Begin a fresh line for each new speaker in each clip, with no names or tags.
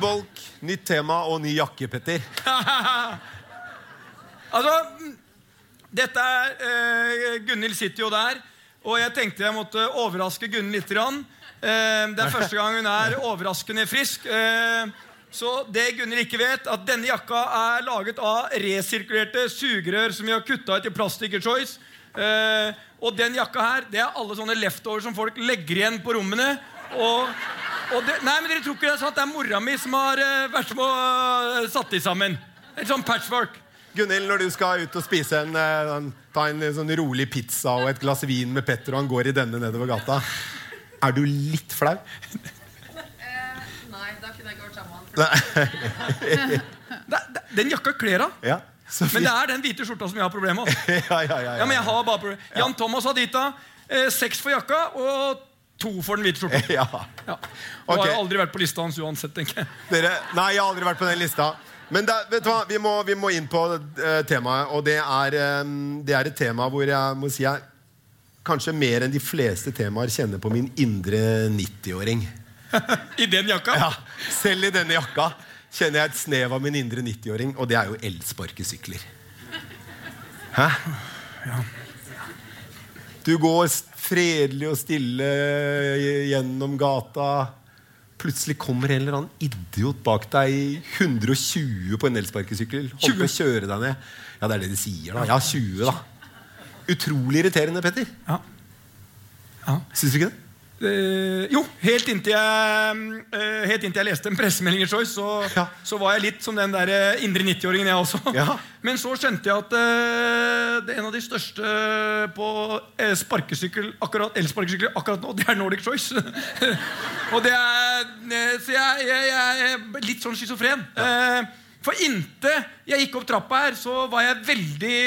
Bolk, nytt tema og ny jakke, Petter.
Altså, dette er eh, Gunhild sitter jo der, og jeg tenkte jeg måtte overraske Gunhild litt. grann. Eh, det er første gang hun er overraskende frisk. Eh, så det Gunhild ikke vet, at denne jakka er laget av resirkulerte sugerør som vi har kutta ut i Plastic Choice. Eh, og den jakka her, det er alle sånne leftovers som folk legger igjen på rommene. Og det, nei, men dere tror ikke det er sant? Det er mora mi som har eh, vært med og eh, satt de sammen. Et sånn patchwork.
Gunhild, når du skal ut og spise en, eh, en, ta en sånn rolig pizza og et glass vin med Petter, og han går i denne nedover gata, er du litt flau?
Nei, da kunne jeg ikke vært sammen.
med
det, den jakka kler han.
Ja,
Men det er den hvite skjorta som jeg har problemer med.
ja, ja, ja,
Ja, men
ja.
jeg har bare problem. Jan Thomas Adita, Eh, seks for jakka og to for den hvite skjorta.
ja.
Ja. Du
Ok.
har aldri vært på lista hans uansett, tenker jeg.
Dere, nei, jeg har aldri vært på den lista. Men det, vet du hva, vi må, vi må inn på uh, temaet, og det er, um, det er et tema hvor jeg må si jeg kanskje mer enn de fleste temaer kjenner på min indre 90-åring.
I den jakka?
Ja, selv i denne jakka kjenner jeg et snev av min indre 90-åring, og det er jo elsparkesykler. Hæ? Du går fredelig og stille gjennom gata. Plutselig kommer en eller annen idiot bak deg i 120 på en elsparkesykkel. Holder på å kjøre deg ned. Ja, det er det de sier, da. Ja, 20, da. Utrolig irriterende, Petter.
Ja. Ja.
Syns du ikke det?
Eh, jo, helt inntil jeg, uh, helt inntil jeg leste en pressemelding i Choice, så,
Ja.
så var jeg litt som den der eh, indre 90-åringen, jeg også.
Ja.
Men så skjønte jeg at uh, det er en av de største på sparkesykkel, akkurat, elsparkesykler akkurat nå, det er Nordic Choice. Og det er Så jeg, jeg, jeg er litt sånn schizofren. Eh, for inntil jeg gikk opp trappa her, så var jeg veldig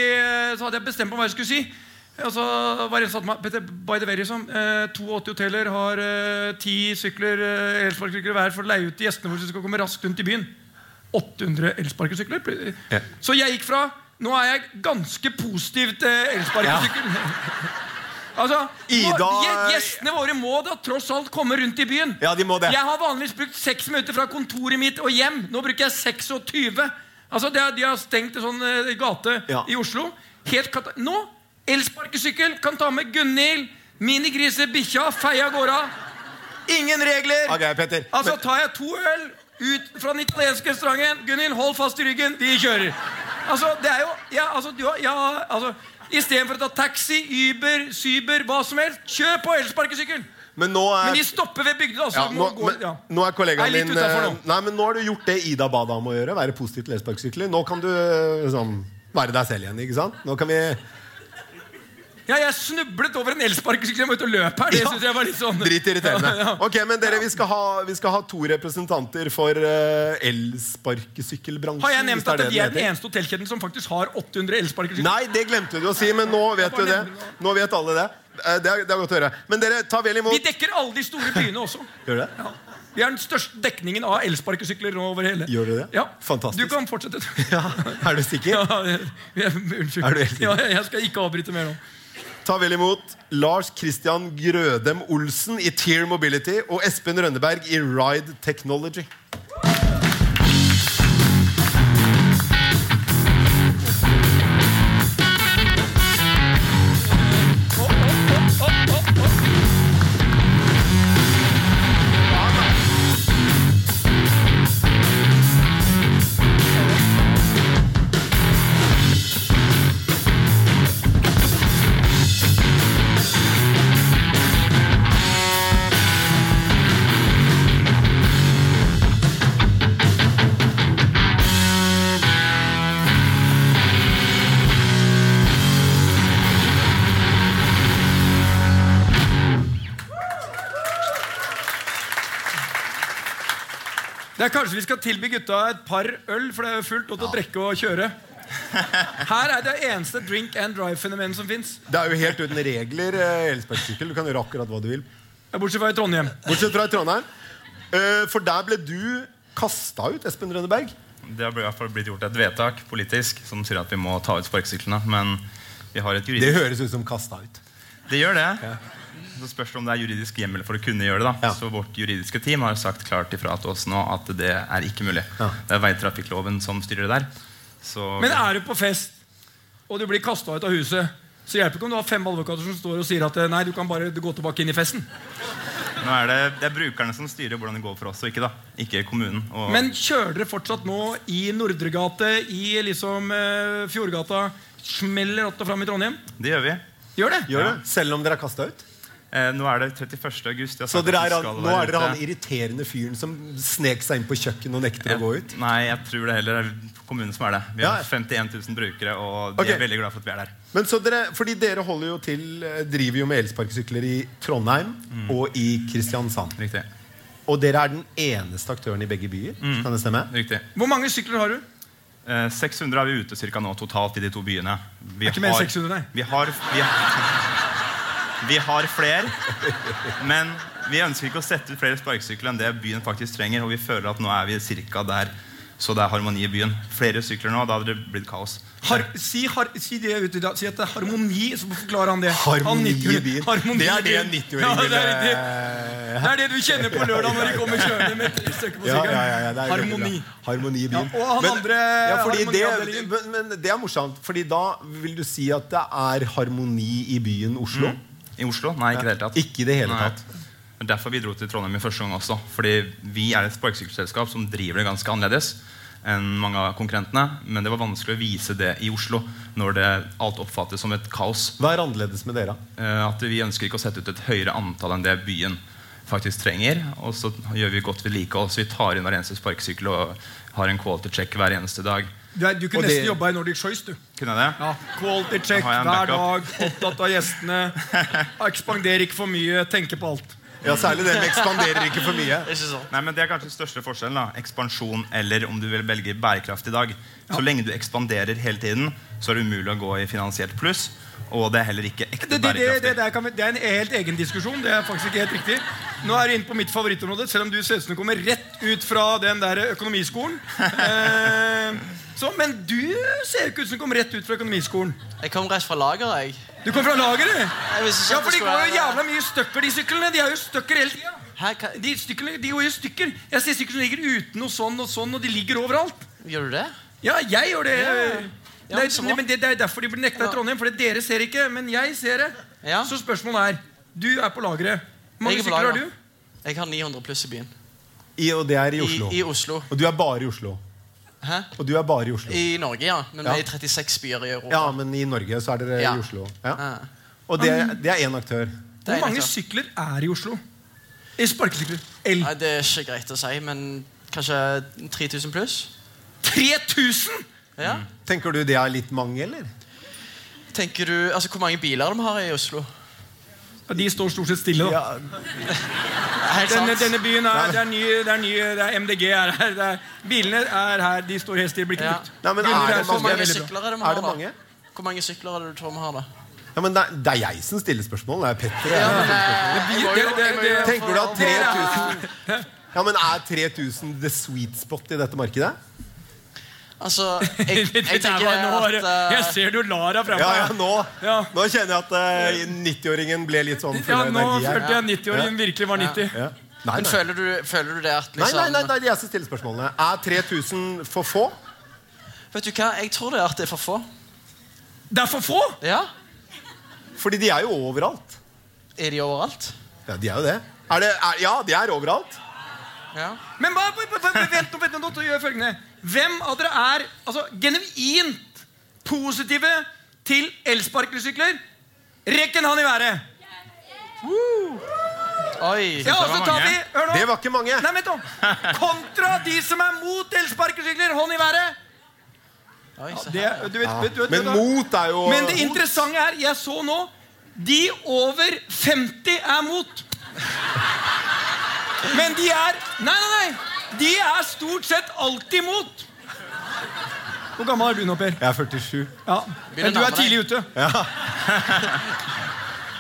Så hadde jeg bestemt meg hva jeg skulle si. Og så var det en som sa til meg Petter, by the way, liksom, eh, 82 hoteller har eh, 10 sykler, eh, elsparkesykler hver for å leie ut til gjestene våre som skal komme raskt rundt i byen. 800 elsparkesykler.
Ja.
Så jeg gikk fra Nå er jeg ganske positiv til elsparkesykkel. altså,
Ida-
Gjestene våre må da tross alt komme rundt i byen.
Ja, de må det.
Jeg har vanligvis brukt seks minutter fra kontoret mitt og hjem. Nå bruker jeg 26. Altså, det De har stengt en sånn eh, gate
Ja.
i Oslo. Helt kata nå! Elsparkesykkel kan ta med Gunhild, minigriser, bikkja, feie av gårde. Ingen regler.
Ok, Petter.
Altså, tar jeg to øl ut fra den italienske restauranten Gunhild, hold fast i ryggen. Vi kjører. Altså, det er jo ja, altså, du, har- ja, altså, Istedenfor å ta taxi, Uber, Cyber, hva som helst, kjør på elsparkesykkel!
Men nå er
Men de stopper ved bygdene. Altså,
ja, nå,
gå, ja.
nå er kollegaen din eh. Nei, men nå har du gjort det Ida ba deg om å gjøre. Være positiv til elsparkesykler. Nå kan du eh, liksom, være deg selv igjen. ikke sant? Nå kan vi
Ja, jeg snublet over en elsparkesykkel løpe og løp her. Det
Ja.
synes jeg var litt sånn
Dritirriterende.
Ja, ja.
Ok, men dere, vi skal ha, vi skal ha to representanter for uh, elsparkesykkelbransjen.
Har jeg nevnt at vi er den eneste hotellkjeden som faktisk har 800 elsparkesykler?
Nei, det glemte du å si, men nå vet du det. Nå vet alle det. Eh, Det er, det er godt å høre. Men dere, ta vel imot Vi
dekker alle de store byene også.
Gjør det?
Ja. Vi har den største dekningen av elsparkesykler over hele.
Gjør du det?
Ja.
Fantastisk.
Du kan fortsette.
Ja, Er du sikker?
Ja, jeg- unnskyld.
Er du helt sikker?
ja, jeg skal ikke avbryte mer nå.
Ta vel imot Lars Christian Grødem Olsen i Tear Mobility og Espen Rønneberg i Ride Technology.
Det er Kanskje vi skal tilby gutta et par øl, for det er jo fullt lov til å drikke og kjøre. Her er det eneste drink and drive-fenomenet som fins.
Det er jo helt uten regler, eh, elsparkesykkel. Du kan gjøre akkurat hva du vil.
Bortsett fra i Trondheim.
Bortsett fra i Trondheim. Eh, For der ble du kasta ut, Espen Rønneberg.
Det har i hvert fall blitt gjort et vedtak politisk som sier at vi må ta ut sparkesyklene. Men vi har et juridisk Det
høres ut som kasta ut.
Det gjør det. Så spørs det om det er juridisk hjemmel for å kunne gjøre det. da
Ja.
Så vårt juridiske team har sagt klart ifra til oss nå at det er ikke mulig.
Ja.
Det er veitrafikkloven som styrer det der. Så
Men er du på fest, og du blir kasta ut av huset, så hjelper ikke om du har fem advokater som står og sier at nei, du kan bare gå tilbake inn i festen.
nå er det, det er brukerne som styrer hvordan det går for oss, og ikke da Ikke kommunen. Og
Men kjører dere fortsatt nå i Nordregate, i liksom eh, Fjordgata, smeller opp og fram i Trondheim?
det gjør vi.
Gjør det?
Gjør det? Selv om dere er kasta ut?
Eh, nå er det 31. august. Jeg har
Så dere er, han,
skal
nå
være
er dere
ute.
han irriterende fyren som snek seg inn på kjøkkenet og nekter å gå ut?
Nei, jeg tror det heller er kommunen som er det. Vi
Ja.
har 51 000 brukere, og de
okay.
er veldig glad for at vi er der.
Men så dere, fordi dere holder jo til, eh, driver jo med elsparkesykler i Trondheim og i Kristiansand.
Riktig.
Og dere er den eneste aktøren i begge byer? Kan det stemme?
Riktig.
Hvor mange sykler har du?
Eh, 600 er vi ute cirka nå totalt i de to byene. Vi
Det er ikke mer enn 600, nei.
Vi har, vi, vi har flere, men vi ønsker ikke å sette ut flere sparkesykler enn det byen faktisk trenger. Og vi føler at nå er vi cirka der, så det er harmoni i byen. Flere sykler nå, da hadde det blitt kaos.
Har, si, har, si det ut i dag. Si at det er harmoni, så forklarer han det.
Harmoni i byen.
Harmoni
Det er det en 90-åring
ja, det, er det er det du kjenner på lørdag når de kommer kjørende med tre stykker på sykkelen.
ja, ja, det
harmoni.
Harmoni i byen.
Ja, og han andre
ja, fordi det, men, men det er morsomt, Fordi da vil du si at det er harmoni i byen Oslo?
I Oslo? Nei, ikke i det hele tatt.
Ikke i det hele tatt.
Er Derfor vi dro til Trondheim i første gang også. Fordi vi er et sparkesykkelselskap som driver det ganske annerledes enn mange av konkurrentene. Men det var vanskelig å vise det i Oslo når det alt oppfattes som et kaos.
Hva er annerledes med dere?
Eh, At Vi ønsker ikke å sette ut et høyere antall enn det byen faktisk trenger. Og så gjør vi godt vedlikehold, så vi tar inn hver eneste sparkesykkel og har en quality check hver eneste dag.
Du, er, du kunne
Og det-
nesten jobba i Nordic Choice, du.
Kunne jeg det?
Ja, Quality check hver dag, opptatt av gjestene. Ekspanderer ikke for mye, tenker på alt.
Ja, Særlig det med ekspanderer ikke for mye.
Ikke sånn.
Nei, men Det er kanskje den største forskjellen. da Ekspansjon eller om du vil velge bærekraft i dag. Så lenge du ekspanderer hele tiden, så er det umulig å gå i finansielt pluss. Og det er heller ikke ekte
Det, det, det, det,
bærekraftig.
kan vi, det er en helt egen diskusjon. Det er faktisk ikke helt riktig. Nå er du inne på mitt favorittområde, selv om du ser ut som du kommer rett ut fra den der økonomiskolen. Eh, så, men du ser jo ikke ut som du kommer rett ut fra økonomiskolen.
Jeg kom rett fra lageret, jeg.
Du kom fra lageret? Ja, for
det
de går jo jævla mye stykker, de syklene. De er jo stykker hele tida.
Hæ, hva?
De, stykkene, de går jo i stykker. Jeg ser sykler som ligger uten og sånn og sånn, og de ligger overalt.
Gjør du det?
Ja, jeg gjør det.
Ja,
det,
så
er,
bra.
men det, det er derfor de blir nekta i
Ja.
Trondheim. For dere ser ikke, men jeg ser det.
Ja.
Så spørsmålet er Du er på lageret. Hvor mange
Jeg er på
har
lageret.
du?
Jeg har 900 pluss i byen.
I, og det er i Oslo.
I, I Oslo.
Og du er bare i Oslo.
Hæ?
Og du er bare i Oslo.
I Norge, ja. Men
Ja.
vi er i 36 byer i Europa.
Ja, men i Norge så er dere
Ja.
i Oslo. Ja.
Ja.
Og det, det er én aktør.
Er
Hvor mange
aktør.
sykler er i Oslo? I sparkesykler. El.
Nei, Det er ikke greit å si, men kanskje 3000 pluss?
3000!
Ja.
Tenker du det er litt mange, eller?
Tenker du, altså Hvor mange biler de har i Oslo?
Ja, De står stort sett stille. da
Ja,
Denne,
sant.
denne byen er, det er ny, det er ny det er MDG er her. Det er, bilene er her. De står helt stille. Blir ikke
Ja.
Nei, men er det
Hvor
mange-
sykler er det vi
Er
har, da? Hvor mange sykler er det du tror vi har, da?
ja men det er, det er jeg som stiller spørsmål. Det er Petter.
Ja,
Ja,
eh,
Tenker du at 3000 Ja, men Er 3000 the sweet spot i dette markedet?
Altså, jeg, jeg
nå-
at uh...
Jeg ser du lar deg fremme.
Ja, ja, nå,
Ja.
nå kjenner jeg at uh, 90-åringen ble litt sånn full
Ja,
av
nå
energi her.
følte jeg 90-åringen virkelig var 90.
Ja. Nei,
Men føler du, føler du det at
Nei,
liksom
nei, nei, nei, det er jeg som stiller spørsmålene. Er 3000 for få?
Vet du hva, jeg tror det er at det er for få.
Det er for få!
Ja,
Fordi de er jo overalt.
Er de overalt?
Ja, de er jo det. Er det er, ja, de er overalt.
Ja.
Men bare, bare, bare, vent, nå, vent nå, nå, gjør jeg følgende Hvem av dere er altså, genuint positive til elsparkesykler? Rekk en hånd i været.
Oi.
Ja, det,
var mange.
vi Hør nå.
Det var ikke mange.
Nei, vent nå. Kontra de som er mot elsparkesykler. Hånd i været.
Oi ja,
Det, du vet, vet, vet,
Men
du
mot er jo
Men det interessante er, jeg så nå De over 50 er mot. Men de er Nei, nei, nei! De er stort sett alltid mot. Hvor gammel er du nå, Per?
Jeg er 47.
Ja. Men du er tidlig ute.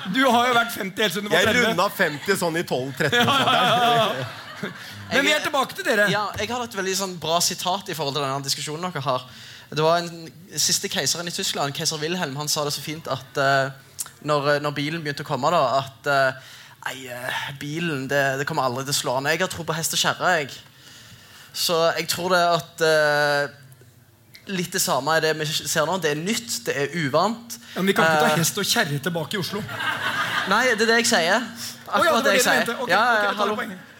Du har jo vært 50 helt siden du var
Jeg
30.
runda 50 sånn i 12-13-årsalderen.
Men vi er tilbake til dere.
Ja, jeg har et veldig sånn bra sitat i forhold til denne diskusjonen dere har. Det var en siste keiseren i Tyskland, keiser Wilhelm, han sa det så fint at uh, når, når bilen begynte å komme, da, at uh, Nei, eh, bilen det, det kommer aldri til å slå an. Jeg har tro på hest og kjerre. jeg. Så jeg tror det at eh, Litt det samme er det vi ser nå. Det er nytt, det er uvant.
Ja, men Vi kan ikke ta
Eh,
hest og kjerre tilbake i Oslo.
Nei, det er det jeg sier.
Å ja, det
det jeg sier.
mente. Ok,
ja,
okay,
hallo.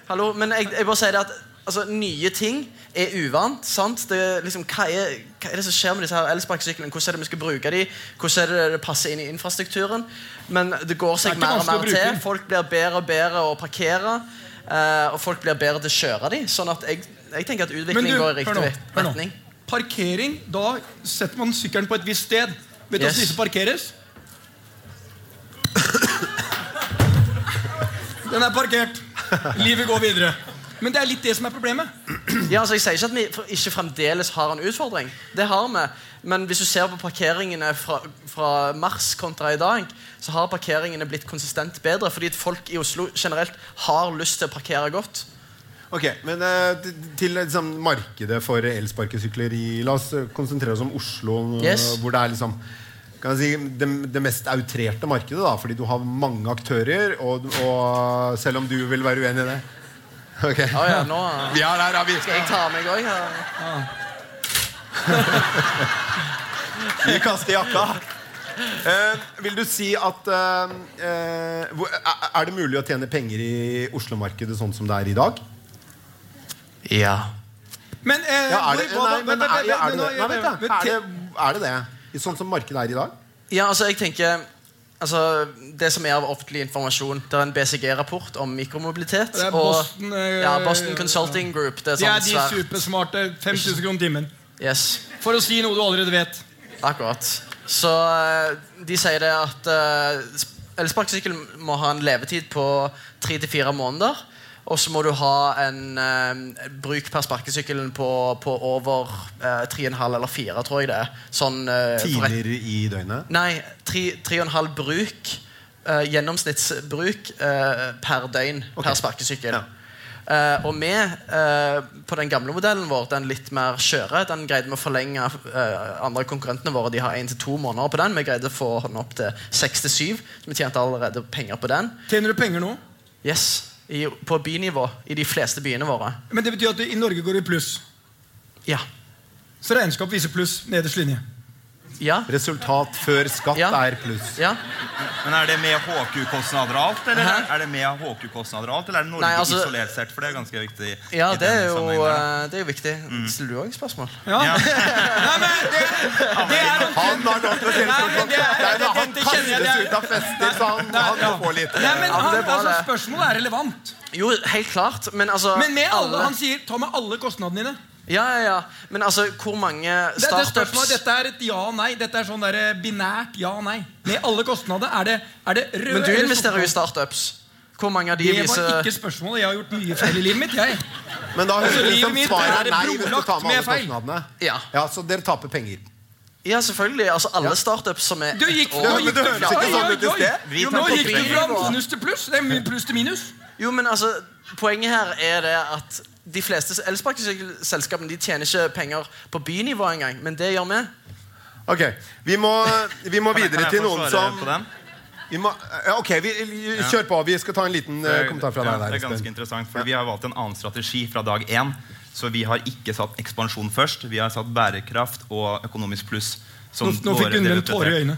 hallo. Men jeg, jeg bare sier det at altså, nye ting er uvant. sant? Det, liksom, hva, er, hva er det som skjer med disse her elsparkesyklene? Hvordan er det vi skal bruke dem? Hvordan er det det passer inn i infrastrukturen? Men det går seg
det
mer og mer til. Folk blir bedre og bedre å parkere. eh, og folk blir bedre til å kjøre dem. Sånn at jeg, jeg tenker at utvikling
du,
går i riktig retning.
Parkering, da setter man sykkelen på et visst sted. Vet du
Yes.
hvordan disse parkeres? Den er parkert. Livet går videre. Men det er litt det som er problemet.
Ja, altså Jeg sier ikke at vi ikke fremdeles har en utfordring. Det har vi. Men hvis du ser på parkeringene fra, fra mars kontra i dag, så har parkeringene blitt konsistent bedre. Fordi folk i Oslo generelt har lyst til å parkere godt.
Ok, men eh, til liksom, markedet for elsparkesykler i La oss eh, konsentrere oss om Oslo, eh,
Yes.
hvor det er liksom kan jeg si, det, det mest outrerte markedet, da, fordi du har mange aktører, og, og selv om du vil være uenig i det Ok.
Ja, ja, nå
Vi er der, ja, vi.
skal jeg ta meg òg.
Vi kaster jakka. Eh, vil du si at eh, eh, hvor- er- Er det mulig å tjene penger i Oslo-markedet sånn som det er i dag?
Ja.
Men, eh,
er det, det det? det, det det? Sånn som markedet er i dag?
ja, altså jeg tenker Altså, Det som er av offentlig informasjon Det er en BCG-rapport om mikromobilitet.
Det er
og,
Boston, eh,
ja, Boston Consulting Group. Det er
De er
sånn
de
svært
supersmarte 5000 kroner timen.
Yes.
For å si noe du allerede vet.
Akkurat. Så eh, de sier det at uh, elsparkesykkel må ha en levetid på tre til fire måneder. Og så må du ha en eh, bruk per sparkesykkel på, på over eh, tre og en halv eller 4, tror jeg det er. Sånn, eh,
Timer i døgnet?
Nei, tre, tre og en halv bruk. eh, gjennomsnittsbruk eh, per døgn
okay.
per sparkesykkel.
Ja.
Uh, og vi, uh, på den gamle modellen vår, den litt mer skjøre, den greide vi å forlenge uh, andre konkurrentene våre. De har én til to måneder på den. Vi greide å få den opp til seks til syv. Vi tjente allerede penger på den.
Tjener du penger nå?
Yes, i, På bynivå i de fleste byene våre.
Men det betyr at i Norge går det i pluss.
Ja.
Så regnskap viser pluss nederst linje.
Ja.
Resultat før skatt
Ja.
er pluss.
ja.
Men Er det med HQ-kostnader og alt, eller
Hæ?
er det med HQ-kostnader og alt, eller er det Norge
Nei, altså-
isolert sett? For det er ganske viktig.
Ja, det er jo, eh, det er jo viktig. Stiller du òg spørsmål?
Ja.
Ja.
Nei, men det, det er
Han har lov til å stille spørsmål.
det er- det-
kastes ut av fester, så han,
Nei,
han
ja.
må litt.
Nei, men han,
det
altså. Spørsmålet er relevant.
Jo, helt klart. Men altså
Men med alle, han sier ta med alle kostnadene dine.
Ja, ja, ja. Men altså, hvor mange
Det, det Dette er et ja og nei. Dette er sånn der binært ja og nei. Med alle kostnader. Er det, er det rød
Men du investerer jo i startups. Hvor mange av de
Det var ikke spørsmålet. Jeg har gjort mye feil i livet mitt. jeg
Men da høres det
livet
ut som svaret
er
nei hvis du tar med
med
alle kostnadene.
Ja.
Ja, Så dere taper penger.
Ja, selvfølgelig. Altså, alle startups som er
Du gikk,
et år-
nå gikk du fra, minus til pluss. Det er pluss til minus.
Jo, men altså, Poenget her er det at de fleste elsparkesykkelselskapene de tjener ikke penger på bynivå engang. Men det gjør vi.
Ok, Vi må, vi må videre til noen som vi må, Ok, vi, kjør på. Vi skal ta en liten eh, kommentar fra deg. der
Det er ganske interessant, for Vi har valgt en annen strategi fra dag én. Så vi har ikke satt ekspansjon først. Vi har satt bærekraft og økonomisk pluss. som
Nå, nå fikk hun en tåre i øynene.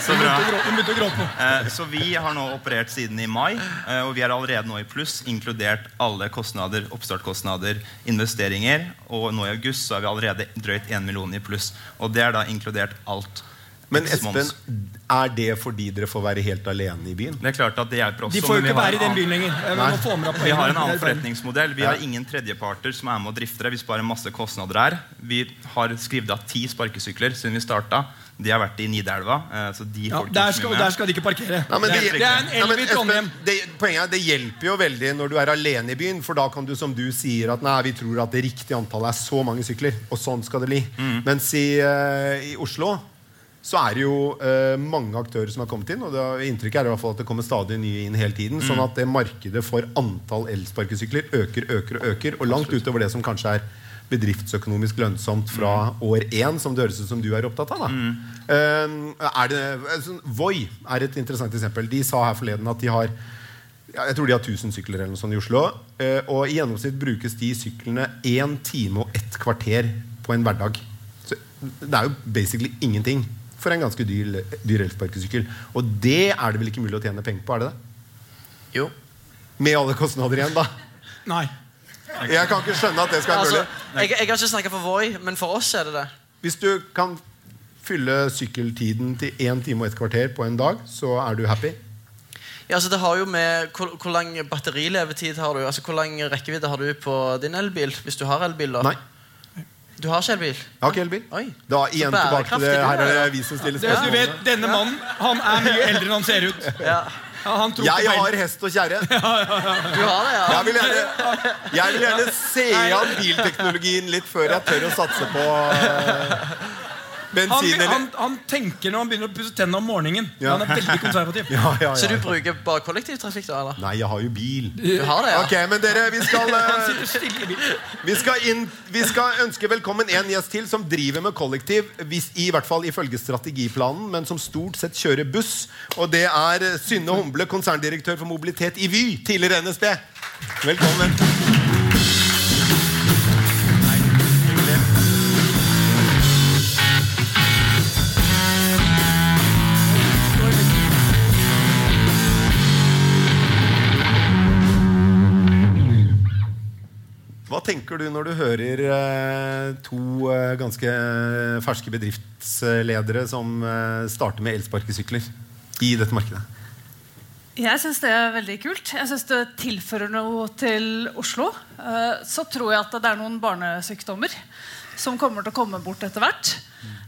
Så. Eh, Så vi har nå operert siden i mai, eh, og vi er allerede nå i pluss, inkludert alle kostnader, oppstartkostnader, investeringer. Og nå i august så er vi allerede drøyt 1 million i pluss. Og det er da inkludert alt.
Men Espen, er det fordi dere får være helt alene i byen?
Det er klart at det hjelper også.
De får jo ikke være i den byen lenger.
Vi har en annen forretningsmodell. Vi har ingen tredjeparter som er med og drifter det. Vi sparer masse kostnader her. Vi har skrevet av ti sparkesykler siden vi starta. De har vært i Nidelva. eh, Så de
Ja, der, skal, der skal de ikke parkere.
Nei,
det,
det-
er, det er en
Nei, men
elv i Trondheim.
det, poenget er, det hjelper jo veldig når du er alene i byen, for da kan du som du sier at nei, vi tror at det riktige antallet er så mange sykler, og sånn skal det bli.
Mm.
Mens i, uh, i Oslo så er det jo eh, mange aktører som har kommet inn, og det har, inntrykket er i hvert fall at det kommer stadig nye inn hele tiden.
Mm.
Sånn at det markedet for antall elsparkesykler øker, øker og øker, og langt utover det som kanskje er bedriftsøkonomisk lønnsomt fra år én, som det høres ut som du er opptatt av. Da. Eh, er det, altså, Voi er et interessant eksempel. De sa her forleden at de har jeg tror de har 1000 sykler eller noe sånt i Oslo. Eh, og i gjennomsnitt brukes de syklene én time og ett kvarter på en hverdag. Så det er jo basically ingenting for en ganske dyr, dyr elsparkesykkel. Og det er det vel ikke mulig å tjene penger på? er det det?
Jo.
Med alle kostnader igjen, da.
Nei.
Jeg kan ikke skjønne at det skal være
Altså,
mulig.
jeg, jeg har ikke snakka for Voi, men for oss er det det.
Hvis du kan fylle sykkeltiden til én time og et kvarter på en dag, så er du happy.
Ja, altså det har jo med Hvor, hvor lang batterilevetid har du? Altså Hvor lang rekkevidde har du på din elbil? Hvis du har elbil, da?
Nei,
Du har ikke elbil?
jeg har ikke elbil.
Oi.
Da igjen tilbake til det. Her
er,
er det vi som stiller
Det, du vet, Denne mannen han er mye eldre enn han ser ut.
Ja.
Ja, han
Jeg har hest og kjerre.
Du har det, ja?
Jeg vil, gjerne, jeg vil gjerne se an bilteknologien litt før jeg tør å satse på eh,
han, han, han tenker når han begynner å pusse tennene om morgenen.
Ja.
Han er veldig konservativ.
ja, ja,
Så du
ja.
bruker bare kollektivtrafikk, da? eller?
Nei, jeg har jo bil.
Du har det, ja?
Ok, men dere, vi skal, eh, vi skal, inn, vi skal ønske velkommen en gjest til som driver med kollektiv, hvis, i hvert fall ifølge strategiplanen, men som stort sett kjører buss. Og det er Synne Humble, konserndirektør for mobilitet i Vy, tidligere NSB. Velkommen. Hva tenker du når du hører eh, to eh, ganske ferske bedriftsledere som eh, starter med elsparkesykler i dette markedet?
Jeg syns det er veldig kult. Jeg synes det tilfører noe til Oslo. Eh, Så tror jeg at det er noen barnesykdommer som kommer til å komme bort etter hvert.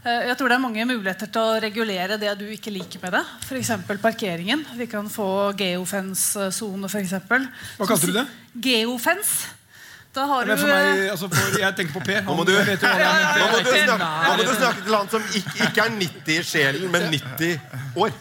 Eh, Jeg tror det er mange muligheter til å regulere det du ikke liker med det. F.eks. parkeringen. Vi kan få geofence-sone, f.eks.
Hva kalte du det?
Geofence. Da har du
meg,
eh,
altså for, jeg tenker på Per.
Nå må du, nå må du, snakke, nå må du snakke til han som ikke, ikke er 90 i sjelen, men 90 år.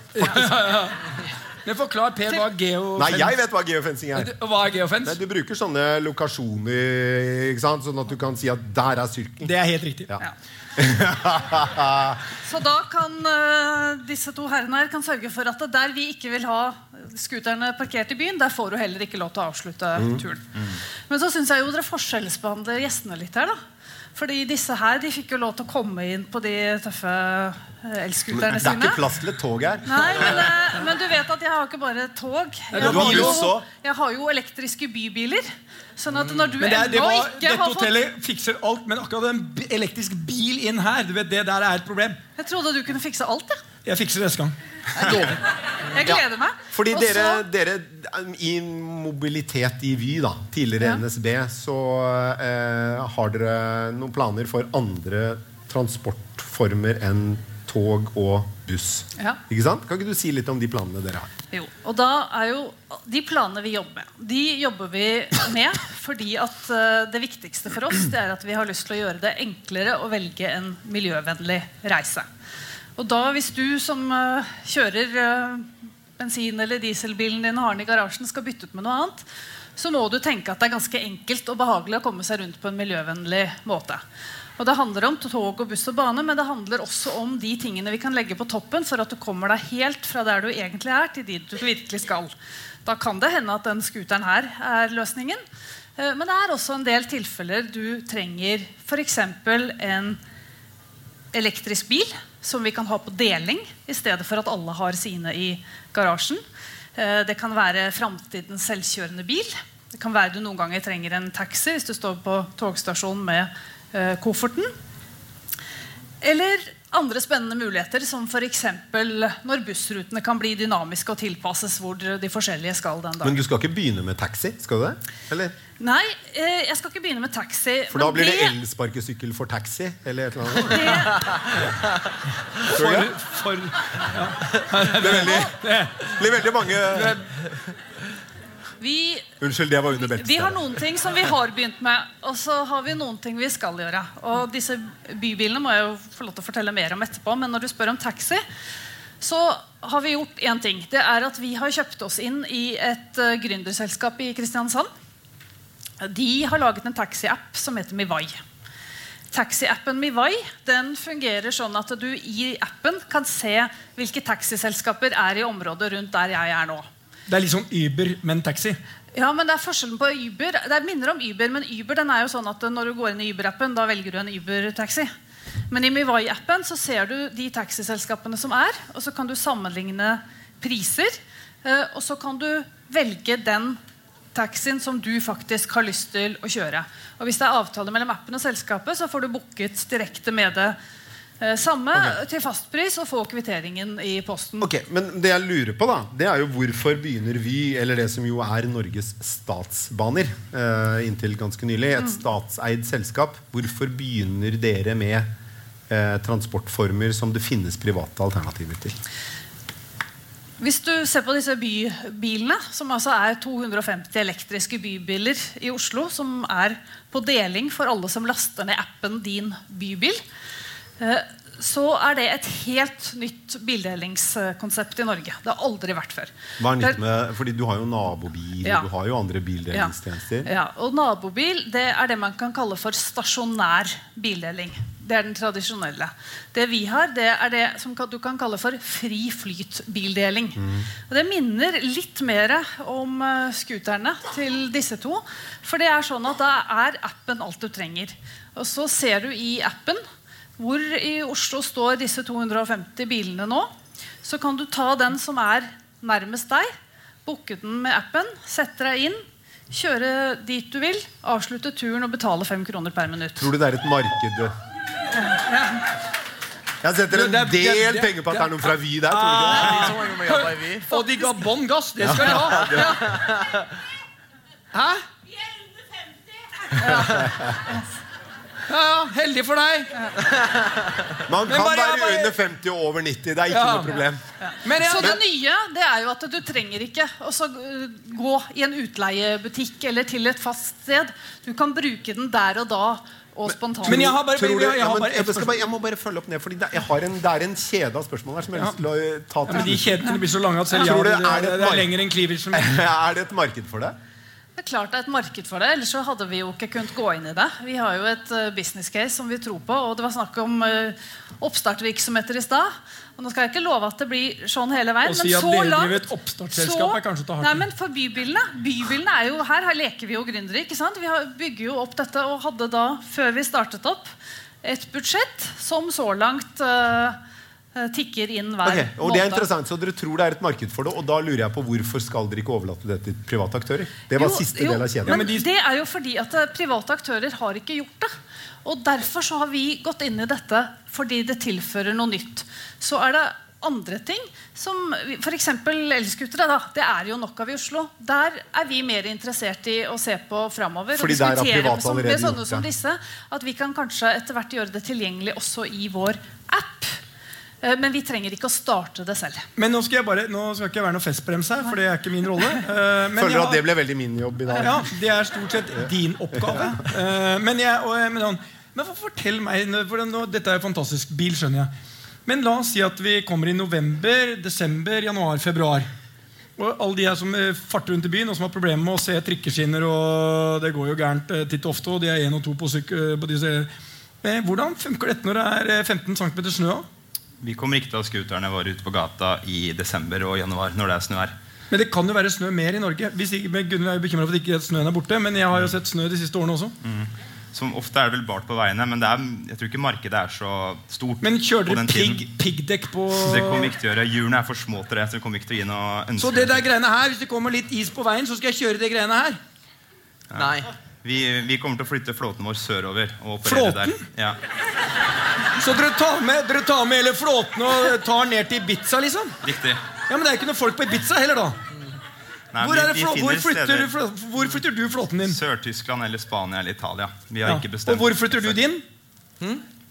Men forklar Per hva geo...
Nei, jeg vet hva geofencing er.
Hva er geofens?
Nei, du bruker sånne lokasjoner, ikke sant? sånn at du kan si at der er sirkelen.
Det er helt riktig.
Ja.
Så da kan uh, disse to herrene her kan sørge for at der vi ikke vil ha scooterne parkert i byen, der får du heller ikke lov til å avslutte turen. Men så syns jeg jo dere forskjellsbehandler gjestene litt her. da fordi disse her de fikk jo lov til å komme inn på de tøffe eh,
Men
elscooterne
det er ikke plass til et tog her.
Nei, men, eh, men du vet at jeg har ikke bare tog. Jeg
har
jo, jeg har jo elektriske bybiler. Sånn at når du
Men det, er, det var,
ikke
dette
har fått
hotellet fikser alt, men akkurat en elektrisk bil inn her, du vet, det der er et problem.
Jeg trodde du kunne fikse alt. Ja.
Jeg fikser det neste gang.
jeg lover. Jeg gleder meg.
Fordi
Også...
dere, dere i mobilitet i Vy, da, tidligere
Ja.
NSB, så eh, har dere noen planer for andre transportformer enn tog og buss.
Ja.
Ikke sant? Kan ikke du si litt om de planene dere har?
Jo, og da er jo De planene vi jobber med, de jobber vi med fordi at eh, det viktigste for oss det er at vi har lyst til å gjøre det enklere å velge en miljøvennlig reise. Og da hvis du som uh, kjører uh, bensin- eller dieselbilen din har den i garasjen, skal bytte ut med noe annet, så må du tenke at det er ganske enkelt og behagelig å komme seg rundt på en miljøvennlig måte. Og Det handler om tog og buss og bane, men det handler også om de tingene vi kan legge på toppen for at du kommer deg helt fra der du egentlig er, til dit du virkelig skal. Da kan det hende at den scooteren her er løsningen. Eh, Men det er også en del tilfeller du trenger f.eks. en elektrisk bil som vi kan ha på deling i stedet for at alle har sine i garasjen. Eh, Det kan være framtidens selvkjørende bil. Det kan være du noen ganger trenger en taxi hvis du står på togstasjonen med kofferten. Eller andre spennende muligheter, som f.eks. når bussrutene kan bli dynamiske og tilpasses hvor de forskjellige skal den dagen.
Men du skal ikke begynne med taxi? skal du det? Eller?
Nei, eh, jeg skal ikke begynne med taxi.
For da blir det elsparkesykkel for taxi? Eller et eller annet?
det,
for, det?
For,
Det blir veldig, blir veldig mange
vi
Unnskyld, det var under beltet.
Vi har noen ting som vi har begynt med, og så har vi noen ting vi skal gjøre. Og disse bybilene må jeg jo få lov til å fortelle mer om etterpå, men når du spør om taxi, så har vi gjort én ting. Det er at vi har kjøpt oss inn i et uh, gründerselskap i Kristiansand. De har laget en taxi-app som heter Mivai. Taxiappen Mivai den fungerer sånn at du i appen kan se hvilke taxiselskaper er i området rundt der jeg er nå.
Det er litt sånn Uber, men taxi.
Ja, men Det er forskjellen på Uber. Det er minner om Uber, men Uber den er jo sånn at når du går inn i Uber-appen, da velger du en Uber-taxi. Men i Mivai-appen så ser du de taxiselskapene som er, og så kan du sammenligne priser. eh, Og så kan du velge den taxien som du faktisk har lyst til å kjøre. Og Hvis det er avtale mellom appen og selskapet, så får du booket direkte med det eh, samme til fastpris og få kvitteringen i posten.
Ok, Men det jeg lurer på, da Det er jo hvorfor begynner Vy, eller det som jo er Norges statsbaner, eh, inntil ganske nylig, et statseid selskap, hvorfor begynner dere med eh, transportformer som det finnes private alternativer til?
Hvis du ser på disse bybilene, som altså er 250 elektriske bybiler i Oslo, som er på deling for alle som laster ned appen Din bybil, så er det et helt nytt bildelingskonsept i Norge. Det har aldri vært før.
Hva er nytt med, fordi Du har jo nabobil,
Ja.
du har jo andre bildelingstjenester.
Ja, og nabobil det er det man kan kalle for stasjonær bildeling. Det er den tradisjonelle. Det vi har, det er det som du kan kalle for fri flyt-bildeling. Og Det minner litt mer om uh, scooterne til disse to. For det er sånn at da er appen alt du trenger. Og så ser du i appen hvor i Oslo står disse 250 bilene nå. Så kan du ta den som er nærmest deg, booke den med appen, sette deg inn, kjøre dit du vil, avslutte turen og betale fem kroner per minutt.
Tror du det er et marked Jeg setter en
Det er- det er-
del
det er-
penger på at det er noen fra Vy der. Tror du ikke
er Vy.
Og de ga bånn gass! Det skal de ha! Ja. Hæ? Ja, ja, heldig for deg.
Man kan
bare-
være
bare-
under 50 og over 90. Det er ikke
Ja.
noe problem.
Men jeg
Så det nye det er jo at du trenger ikke å uh, gå i en utleiebutikk eller til et fast sted. Du kan bruke den der og da og spontant.
Men jeg har bare,
du,
jeg,
ja,
har
men
bare
jeg, skal jeg må bare følge opp ned, Fordi det, jeg har en, det er en kjede av spørsmål her som jeg har lyst til å ta til.
Ja, men de kjedene blir så lange at selv
Tror
jeg, det,
er det
det, det er lenger enn Cleaver.
Er det et marked for det?
Det er klart det er et marked for det, ellers så hadde vi jo ikke kunnet gå inn i det. Vi har jo et uh, business case som vi tror på, og det var snakk om uh, oppstartvirksomheter i stad. Og nå skal jeg ikke love at det blir sånn hele veien,
Å si at
så
dere driver et oppstartsselskap er kanskje å ta hardt.
Nei, men for bybilene, bybilene er jo, Her, her leker vi jo gründere. ikke sant? Vi har, bygger jo opp dette og hadde da, før vi startet opp, et budsjett som så langt uh, tikker inn hver
Ok, og det er interessant, så Dere tror det er et marked for det, og da lurer jeg på hvorfor skal dere ikke overlate det til private aktører? Det var
Jo,
siste
jo,
del av kjeden.
Men,
de-
Det er jo fordi at eh, private aktører har ikke gjort det. Og Derfor så har vi gått inn i dette fordi det tilfører noe nytt. Så er det andre ting som F.eks. elskutere. da, Det er jo nok av i Oslo. Der er vi mer interessert i å se på framover.
Fordi der har private
som, med
allerede
sånne
gjort
som
det.
disse. At vi kan kanskje etter hvert gjøre det tilgjengelig også i vår app. Eh, Men vi trenger ikke å starte det selv.
Men nå skal jeg bare, nå skal ikke jeg være noe festbrems her, for det er ikke min rolle. Eh, men
Føler
du
at det ble veldig min jobb i dag.
Ja, Det er stort sett din oppgave. Eh, men, jeg, og, men, men fortell meg for Dette er fantastisk bil, skjønner jeg. Men la oss si at vi kommer i november, desember, januar, februar. Og alle de her som farter rundt i byen og som har problemer med å se trikkeskinner, og det går jo gærent titt og ofte, og de er én og to på, syk, på disse Hvordan funker dette når det er eh, 15 cm snø? da?
Vi kommer ikke til å ha scooterne våre ute på gata i desember og januar når det er snø her.
Men det kan jo være snø mer i Norge. Hvis ikke, men Gunnhild er jo bekymret for at ikke snøen er borte, men jeg har jo sett snø de siste årene også.
Som ofte er det vel bart på veiene, men det er, jeg tror ikke markedet er så stort.
Men kjører dere pig, piggdekk på
Det kommer vi ikke til å gjøre. Hjulene er for små til det. Så det kommer ikke til å gi noe ønske.
Så det der greiene her, hvis det kommer litt is på veien, så skal jeg kjøre det greiene her.
Nei.
vi, vi kommer til å flytte flåten vår sørover. Og operere
Flåten?
Der. Ja,
Så dere tar med, dere tar med hele flåten og tar ned til Ibiza, liksom?
riktig.
Ja, Men det er ikke noe folk på Ibiza heller, da.
Nei,
Hvor,
vi-
er det
vi
hvor, flytter, du hvor flytter du flåten din?
Sør-Tyskland eller Spania eller Italia. Vi har
Ja.
ikke bestemt
Og hvor flytter du din?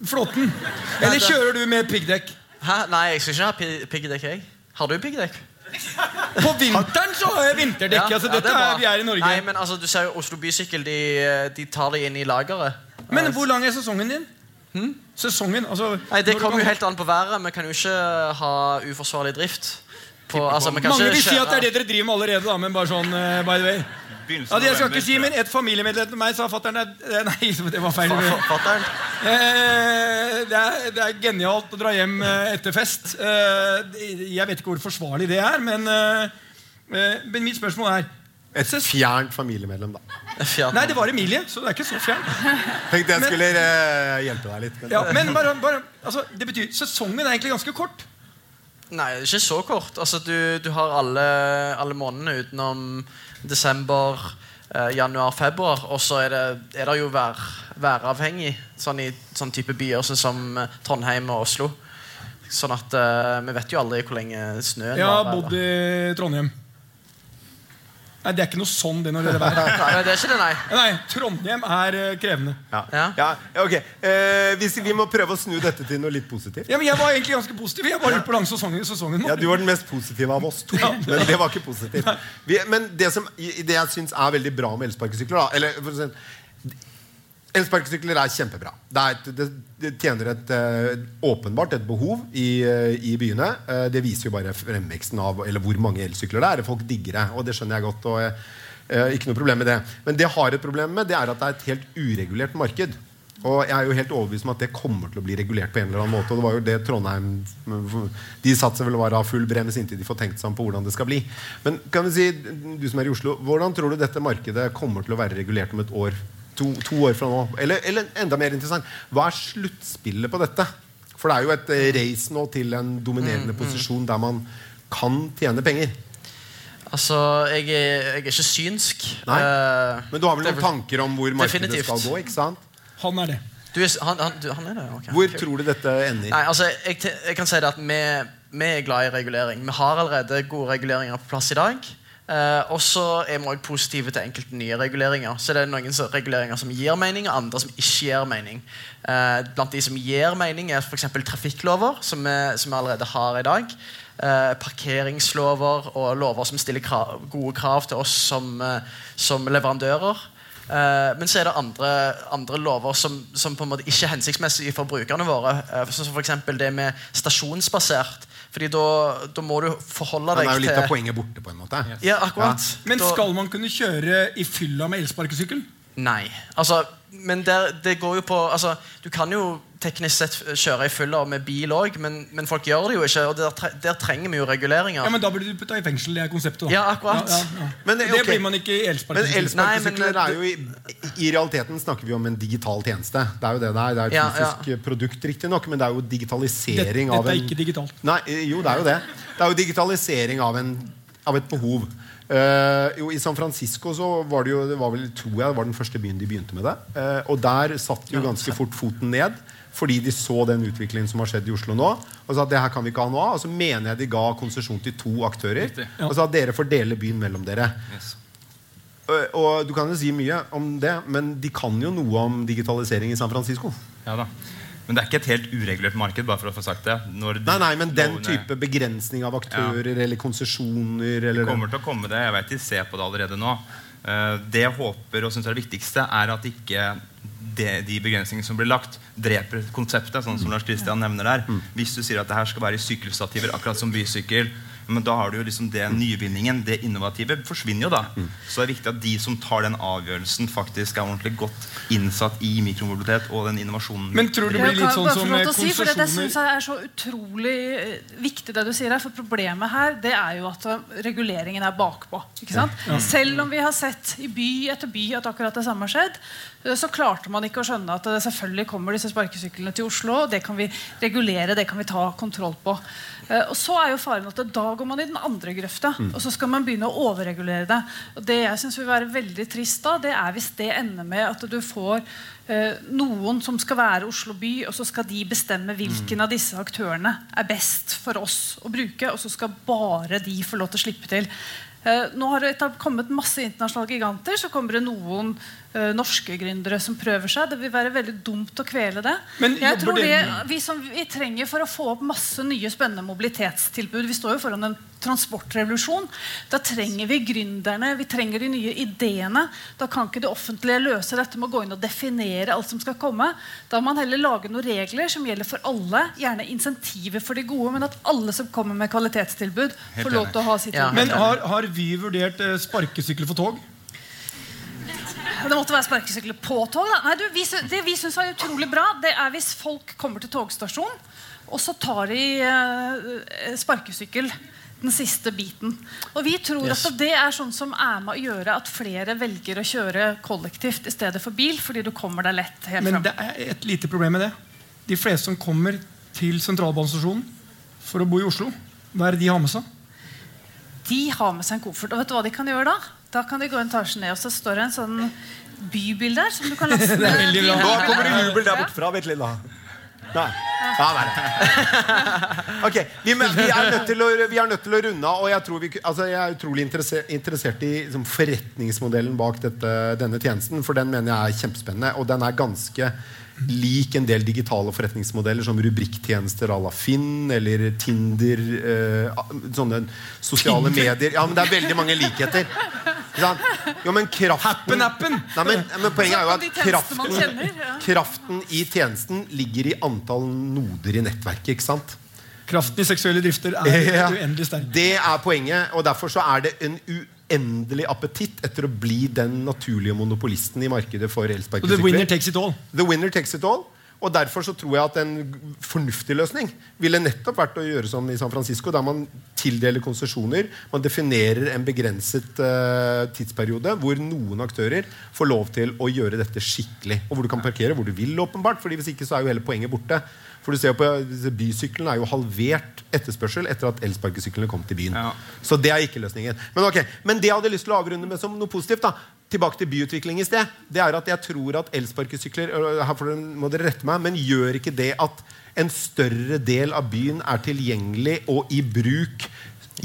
Flåten? Eller kjører du med piggdekk?
Hæ? Nei, jeg skal ikke ha pi- piggdekk, jeg. Har du piggdekk?
På vinteren så har jeg vinterdekk. altså
det
dette
bra.
er, Vi er i Norge.
Nei, men altså, Du ser jo Oslo Bysykkel, de, de tar det inn i lageret.
Men hvor lang er sesongen din? Sesongen? altså
Nei, Det kommer jo helt an på været. Vi kan jo ikke ha uforsvarlig drift. På, altså, vi kan
Mange
ikke
vil si at det er det dere driver med allerede, da, men bare sånn uh, by the way. Ja, jeg skal ikke si, men. Et familiemedlem til meg sa fatter'n Nei, det var feil. Eh, det, er, det er genialt å dra hjem eh, etter fest. Eh, jeg vet ikke hvor forsvarlig det er, men, eh, eh, men mitt spørsmål er
Et fjernt familiemedlem, da.
Fjern.
Nei, det var Emilie, så det er ikke så fjernt.
Tenkte jeg skulle eh, hjelpe deg litt. Men,
Ja, men bare, bare, altså, det betyr Sesongen er egentlig ganske kort.
Nei, ikke så kort. Altså, du, du har alle, alle månedene utenom desember, eh, januar, februar. Og så er det, er det jo vær, væravhengig, sånn i sånn type byer sånn som eh, Trondheim og Oslo. Sånn at eh, vi vet jo aldri hvor lenge snøen
Jeg har bodd i Trondheim. Nei, Det er ikke noe sånn det når det er vær.
Nei, det er ikke det, nei.
Nei, Trondheim er eh, krevende.
ja.
Ja.
Ja, ok. Eh, hvis vi må prøve å snu dette til noe litt positivt.
Ja, men Jeg var egentlig ganske positiv. Jeg var lurte på lang lang sesongen, sesongen nå.
Ja, Du var den mest positive av oss to. Men det var ikke positivt. Vi, men det, som, det jeg syns er veldig bra med elsparkesykler da, eller, for å si, Elsparkesykler er kjempebra. Det, er et, det, det tjener et eh, åpenbart et behov i, eh, i byene. Eh, det viser jo bare fremveksten av eller hvor mange elsykler det er. Folk digger det, og det skjønner jeg godt. og Ikke noe problem med det. Men det har et problem med, det er at det er et helt uregulert marked. Og jeg er jo helt overbevist om at det kommer til å bli regulert på en eller annen måte. Og det var jo det Trondheim De satser vel bare av full brems inntil de får tenkt seg om på hvordan det skal bli. Men kan vi si, du som er i Oslo, hvordan tror du dette markedet kommer til å være regulert om et år? To, to år fra nå? Eller, eller enda mer interessant, hva er sluttspillet på dette? For det er jo et eh, race nå til en dominerende posisjon der man kan tjene penger.
Altså, jeg er, jeg er ikke synsk.
Nei.
Eh,
Men du har vel noen tanker om hvor markedet
Definitivt.
skal gå? ikke sant?
Han er det.
Du er, han, han, du, han er det? ok.
Hvor tror du dette ender?
Nei, altså, jeg, jeg kan si det at vi, vi er glad i regulering. Vi har allerede gode reguleringer på plass i dag. Eh, og så er vi også positive til enkelte nye reguleringer. Så det er noen så- reguleringer som gir mening, og andre som ikke gir mening. Uh, blant de som gir mening, er f.eks. trafikklover, som vi, som vi allerede har i dag. Uh, parkeringslover og lover som stiller krav, gode krav til oss som, som leverandører. Men så er det andre, andre lover som, som på en måte ikke er hensiktsmessige for brukerne våre. Uh, som f.eks. det med stasjonsbasert. Fordi da, da må du forholde deg til Det
er jo litt
til
av poenget borte, på en måte.
Ja, akkurat.
Men skal man kunne kjøre i fylla med elsparkesykkel?
Nei. Altså, men der, det går jo på altså, Du kan jo teknisk sett kjøre i fylla med bil òg, men, men folk gjør det jo ikke. Og der, der trenger vi jo reguleringer.
Ja, men Da blir du putta i fengsel. Det er konseptet. da.
Ja, akkurat.
Ja, ja, ja.
Men,
det blir man ikke i
Men elsparkesykler er jo i, I realiteten snakker vi om en digital tjeneste. Det er jo det det er. Det er et
Ja,
fysisk produkt, riktignok, men det er jo digitalisering
dette
av
er ikke digitalt.
Nei, eh, jo, det er jo det. Det er jo digitalisering av, en, av et behov. Uh, jo, I San Francisco så var det jo det var vel, tror jeg, det var den første byen de begynte med det. Uh, og der satt jo ganske fort foten ned. Fordi de så den utviklingen som har skjedd i Oslo nå. Og sa at det her kan vi ikke ha noe av. Og så mener jeg de ga konsesjon til to aktører.
Ja.
Og sa at dere får dele byen mellom dere.
Yes.
Og, og du kan jo si mye om det, men de kan jo noe om digitalisering i San Francisco.
Ja da. Men det er ikke et helt uregulert marked. bare for å få sagt det Når
Nei, nei, men den
lovene
type begrensning av aktører eller konsesjoner eller
kommer til å komme det. Jeg vet de ser på det allerede nå. Eh, Det jeg håper og synes er det viktigste, er at ikke det, de begrensningene som blir lagt, dreper konseptet. sånn som Lars Kristian nevner der. Hvis du sier at det her skal være i sykkelstativer, akkurat som bysykkel, men da har du jo liksom det nyvinningen, det innovative, forsvinner jo da. Så det er viktig at de som tar den avgjørelsen, faktisk er ordentlig godt innsatt i mikromobilitet og den innovasjonen.
Men tror du det blir litt sånn som
å si, for det, synes jeg er så utrolig eh, viktig det du sier her. For problemet her det er jo at eh, reguleringen er bakpå. Ikke sant? Selv om vi har sett i by etter by at akkurat det samme har skjedd, så klarte man ikke å skjønne at selvfølgelig kommer disse sparkesyklene til Oslo. Det kan vi regulere, det kan vi ta kontroll på. Eh, Og så er jo faren at Da går man i den andre grøfta, og så skal man begynne å overregulere det. Og Det jeg synes vil være veldig trist da, det er hvis det ender med at du får eh, noen som skal være Oslo by, og så skal de bestemme hvilken av disse aktørene er best for oss å bruke, og så skal bare de få lov til å slippe til. Eh, nå har det kommet masse internasjonale giganter. Så kommer det noen eh, norske gründere som prøver seg. Det vil være veldig dumt å kvele det.
Men
Jeg tror det vi, som vi trenger for å få opp masse nye spennende mobilitetstilbud Vi står jo foran en transportrevolusjon. Da trenger vi gründerne, vi trenger de nye ideene. Da kan ikke det offentlige løse dette med å gå inn og definere alt som skal komme. Da må man heller lage noen regler som gjelder for alle. Gjerne insentiver for de gode, men at alle som kommer med kvalitetstilbud, får lov til å ha sitt
Ja.
Men har, har vi vurdert eh, sparkesykler for tog?
Det måtte være sparkesykler på tog. Da. Nei, du, vi, det vi syns er utrolig bra, det er hvis folk kommer til togstasjonen, og så tar de eh, sparkesykkel den siste biten. Og vi tror
Yes.
at det er sånn som er med å gjøre at flere velger å kjøre kollektivt i stedet for bil, fordi du kommer deg lett helt
Men
frem.
det er et lite problem med det. De fleste som kommer til sentralbanestasjonen for å bo i Oslo, hva er det de har med seg?
De har med seg en koffert. Og vet du hva de kan gjøre da? Da kan de gå en etasje ned, og så står det en sånn bybil der som du kan laste
bra.
Nå kommer det jubel der bortefra. Vent litt, da. Nei. Ja, nei. Ok, vi, vi, er nødt til å, vi er nødt til å runde av. Og jeg, tror vi, altså, jeg er utrolig interessert, interessert i liksom, forretningsmodellen bak dette, denne tjenesten. For den mener jeg er kjempespennende. Og den er ganske lik en del digitale forretningsmodeller som rubrikktjenester à la Finn eller Tinder. Eh, sånne sosiale medier. Ja, men det er veldig mange likheter. Ikke sant? Jo, men kraften
Happen-appen!
Nei, men, men poenget er jo at kraften,
kjenner, ja.
kraften i tjenesten ligger i antall noder i nettverket. ikke sant?
Kraften i seksuelle drifter er
Ja,
uendelig sterk.
det er poenget, og derfor så er det en uendelig appetitt etter å bli den naturlige monopolisten i markedet for
elsparkesykler. the winner takes it all.
The winner takes it all. Og Derfor så tror jeg at en fornuftig løsning ville nettopp vært å gjøre som i San Francisco, der man tildeler konsesjoner. Man definerer en begrenset uh, tidsperiode hvor noen aktører får lov til å gjøre dette skikkelig. Og hvor du kan parkere hvor du vil, åpenbart. fordi hvis ikke så er jo hele poenget borte. For du ser jo på Bysyklene er jo halvert etterspørsel etter at elsparkesyklene kom til byen.
Ja.
Så det er ikke løsningen. Men, ok, men det jeg hadde lyst til å avrunde med som noe positivt, da, tilbake til byutvikling i sted, det er at jeg tror at elsparkesykler her må dere rette meg, men gjør ikke det at en større del av byen er tilgjengelig og i bruk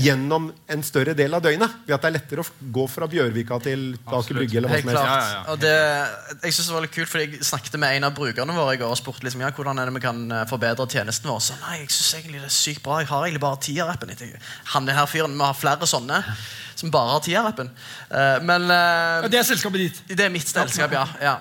gjennom en større del av døgnet? Ved at det er lettere å gå fra Bjørvika til Aker. Brygge? eller hva
Helt
som helst.
klart.
Ja, ja, ja.
Og det, jeg synes det var litt kult, fordi jeg snakket med en av brukerne våre i går og spurte liksom, ja, hvordan er det vi kan eh, forbedre tjenesten vår. Så nei, jeg synes egentlig det er sykt bra. Jeg har egentlig bare Tia-appen. Han er her fyren, Vi har flere sånne som bare har Tia-appen. Eh, men
Ja, det er selskapet ditt.
det er mitt selskap, ja. ja.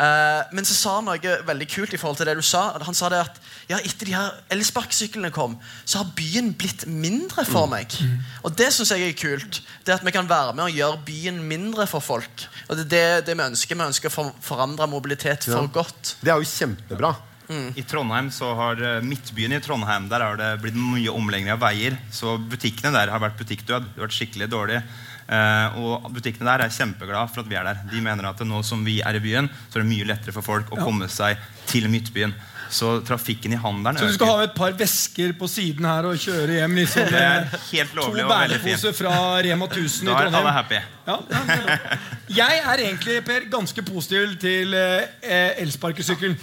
Eh, men så sa han noe veldig kult i forhold til det du sa. Han sa det at ja, etter de her elsparkesyklene kom, så har byen blitt mindre for meg. Og det syns jeg er kult. Det At vi kan være med og gjøre byen mindre for folk. Og det er det, det vi ønsker. Vi ønsker å for, forandre mobilitet for
Ja.
godt.
Det er jo kjempebra.
I Trondheim så har eh, Midtbyen i Trondheim Der har det blitt mye omlegging av veier. Så butikkene der har vært butikkdød. Det har vært skikkelig dårlig. Uh, og butikkene der er kjempeglade for at vi er der. De mener at nå som vi er i byen, så er det mye lettere for folk å komme seg til Midtbyen. Så trafikken i handelen øker.
Så du skal ha et par vesker på siden her og kjøre hjem liksom,
er
med
helt
to bæreposer fra Rema 1000 i
Da er alle
Trondheim?
happy.
Ja, ja, er jeg er egentlig Per, ganske positiv til eh, elsparkesykkel.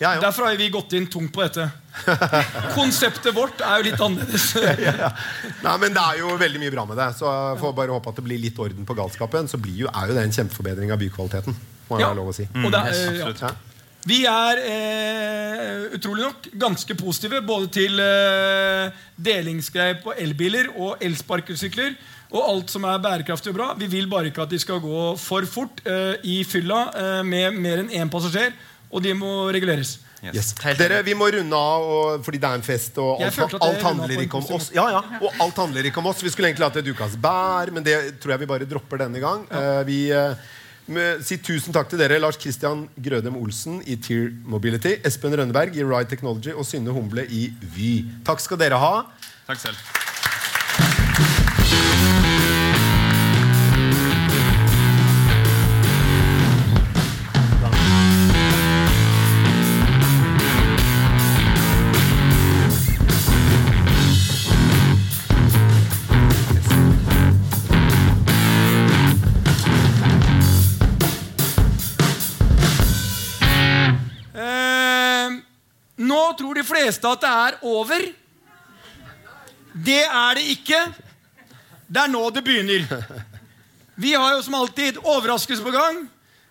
Ja, ja.
Derfor har vi gått inn tungt på dette. Konseptet vårt er jo litt annerledes.
Nei, men Det er jo veldig mye bra med det. Så jeg får bare håpe at det blir litt orden på galskapen. Så blir jo, er jo det en kjempeforbedring av bykvaliteten. Må
Ja.
lov å si.
Og det er,
absolutt.
Ja.
Vi er eh, utrolig nok ganske positive både til eh, delingsgreier på elbiler og elsparkesykler. Og alt som er bærekraftig og bra. Vi vil bare ikke at de skal gå for fort eh, i fylla eh, med mer enn én passasjer. Og de må reguleres.
Yes.
Yes. Dere, Vi må runde av og, fordi det er en fest. Og alt, alt,
alt
handler ikke om oss. Ja, ja, og alt handler ikke om oss Vi skulle egentlig hatt et ukas bær, men det tror jeg vi bare dropper denne gang. Eh, vi eh, sier tusen takk til dere, Lars Christian Grødem Olsen i Tear Mobility, Espen Rønneberg i Ride Technology og Synne Humble i Vy. Takk skal dere ha.
Takk selv.
Tror de fleste at det er over. Det er det ikke. Det er nå det begynner. Vi har jo som alltid overraskelse på gang.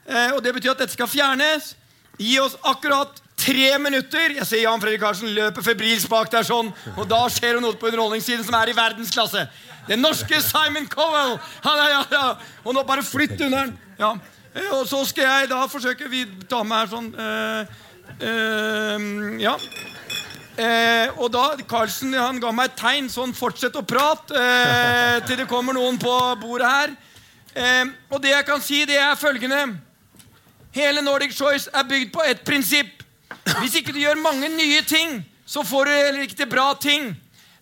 Eh, og det betyr at dette skal fjernes. Gi oss akkurat tre minutter. Jeg ser Jan Fredrik Karlsen løper febrilsk bak der sånn. Og da skjer det noe på underholdningssiden som er i verdensklasse. Den norske Simon Cowell. Han er, ja, ja. Og nå bare flytt under den. Ja. Eh, Og så skal jeg da forsøke Vi tar med her sånn eh, eh, Ja. Eh, og da, Carlsen han ga meg et tegn sånn fortsett å prate eh, til det kommer noen på bordet her. Eh, og det jeg kan si, det er følgende Hele Nordic Choice er bygd på et prinsipp. Hvis ikke du gjør mange nye ting, så får du heller ikke til bra ting.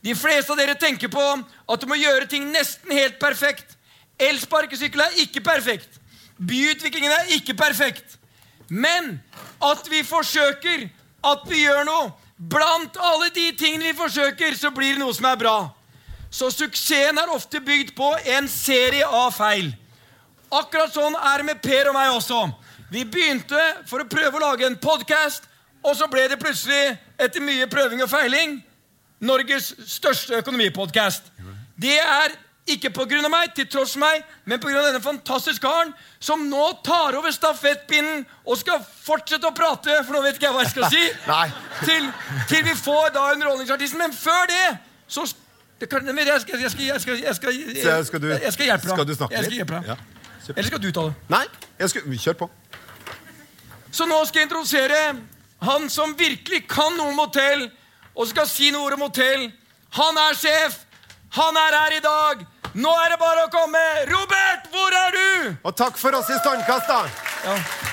De fleste av dere tenker på at du må gjøre ting nesten helt perfekt. Elsparkesykkel er ikke perfekt. Byutviklingen er ikke perfekt. Men at vi forsøker, at vi gjør noe. Blant alle de tingene vi forsøker, så blir det noe som er bra. Så suksessen er ofte bygd på en serie av feil. Akkurat sånn er det med Per og meg også. Vi begynte for å prøve å lage en podkast, og så ble det plutselig, etter mye prøving og feiling, Norges største økonomipodkast. Det er ikke pga. meg, til tross meg, men pga. denne fantastiske karen som nå tar over stafettpinnen og skal fortsette å prate, for nå vet ikke jeg hva jeg skal si, til, til vi får da Underholdningsartisten. Men før det så det kan, jeg skal, jeg skal, jeg skal, jeg skal, jeg
skal du-
jeg skal hjelpe deg.
skal du snakke
Jeg skal
litt? Ja.
Eller skal du ta det?
Nei, jeg skal, kjør på.
Så nå skal jeg introdusere han som virkelig kan noe om hotell, og skal si noe om hotell. Han er sjef. Han er her i dag. Nå er det bare å komme. Robert, hvor er du?
Og takk for oss i Standkast, da.
Ja.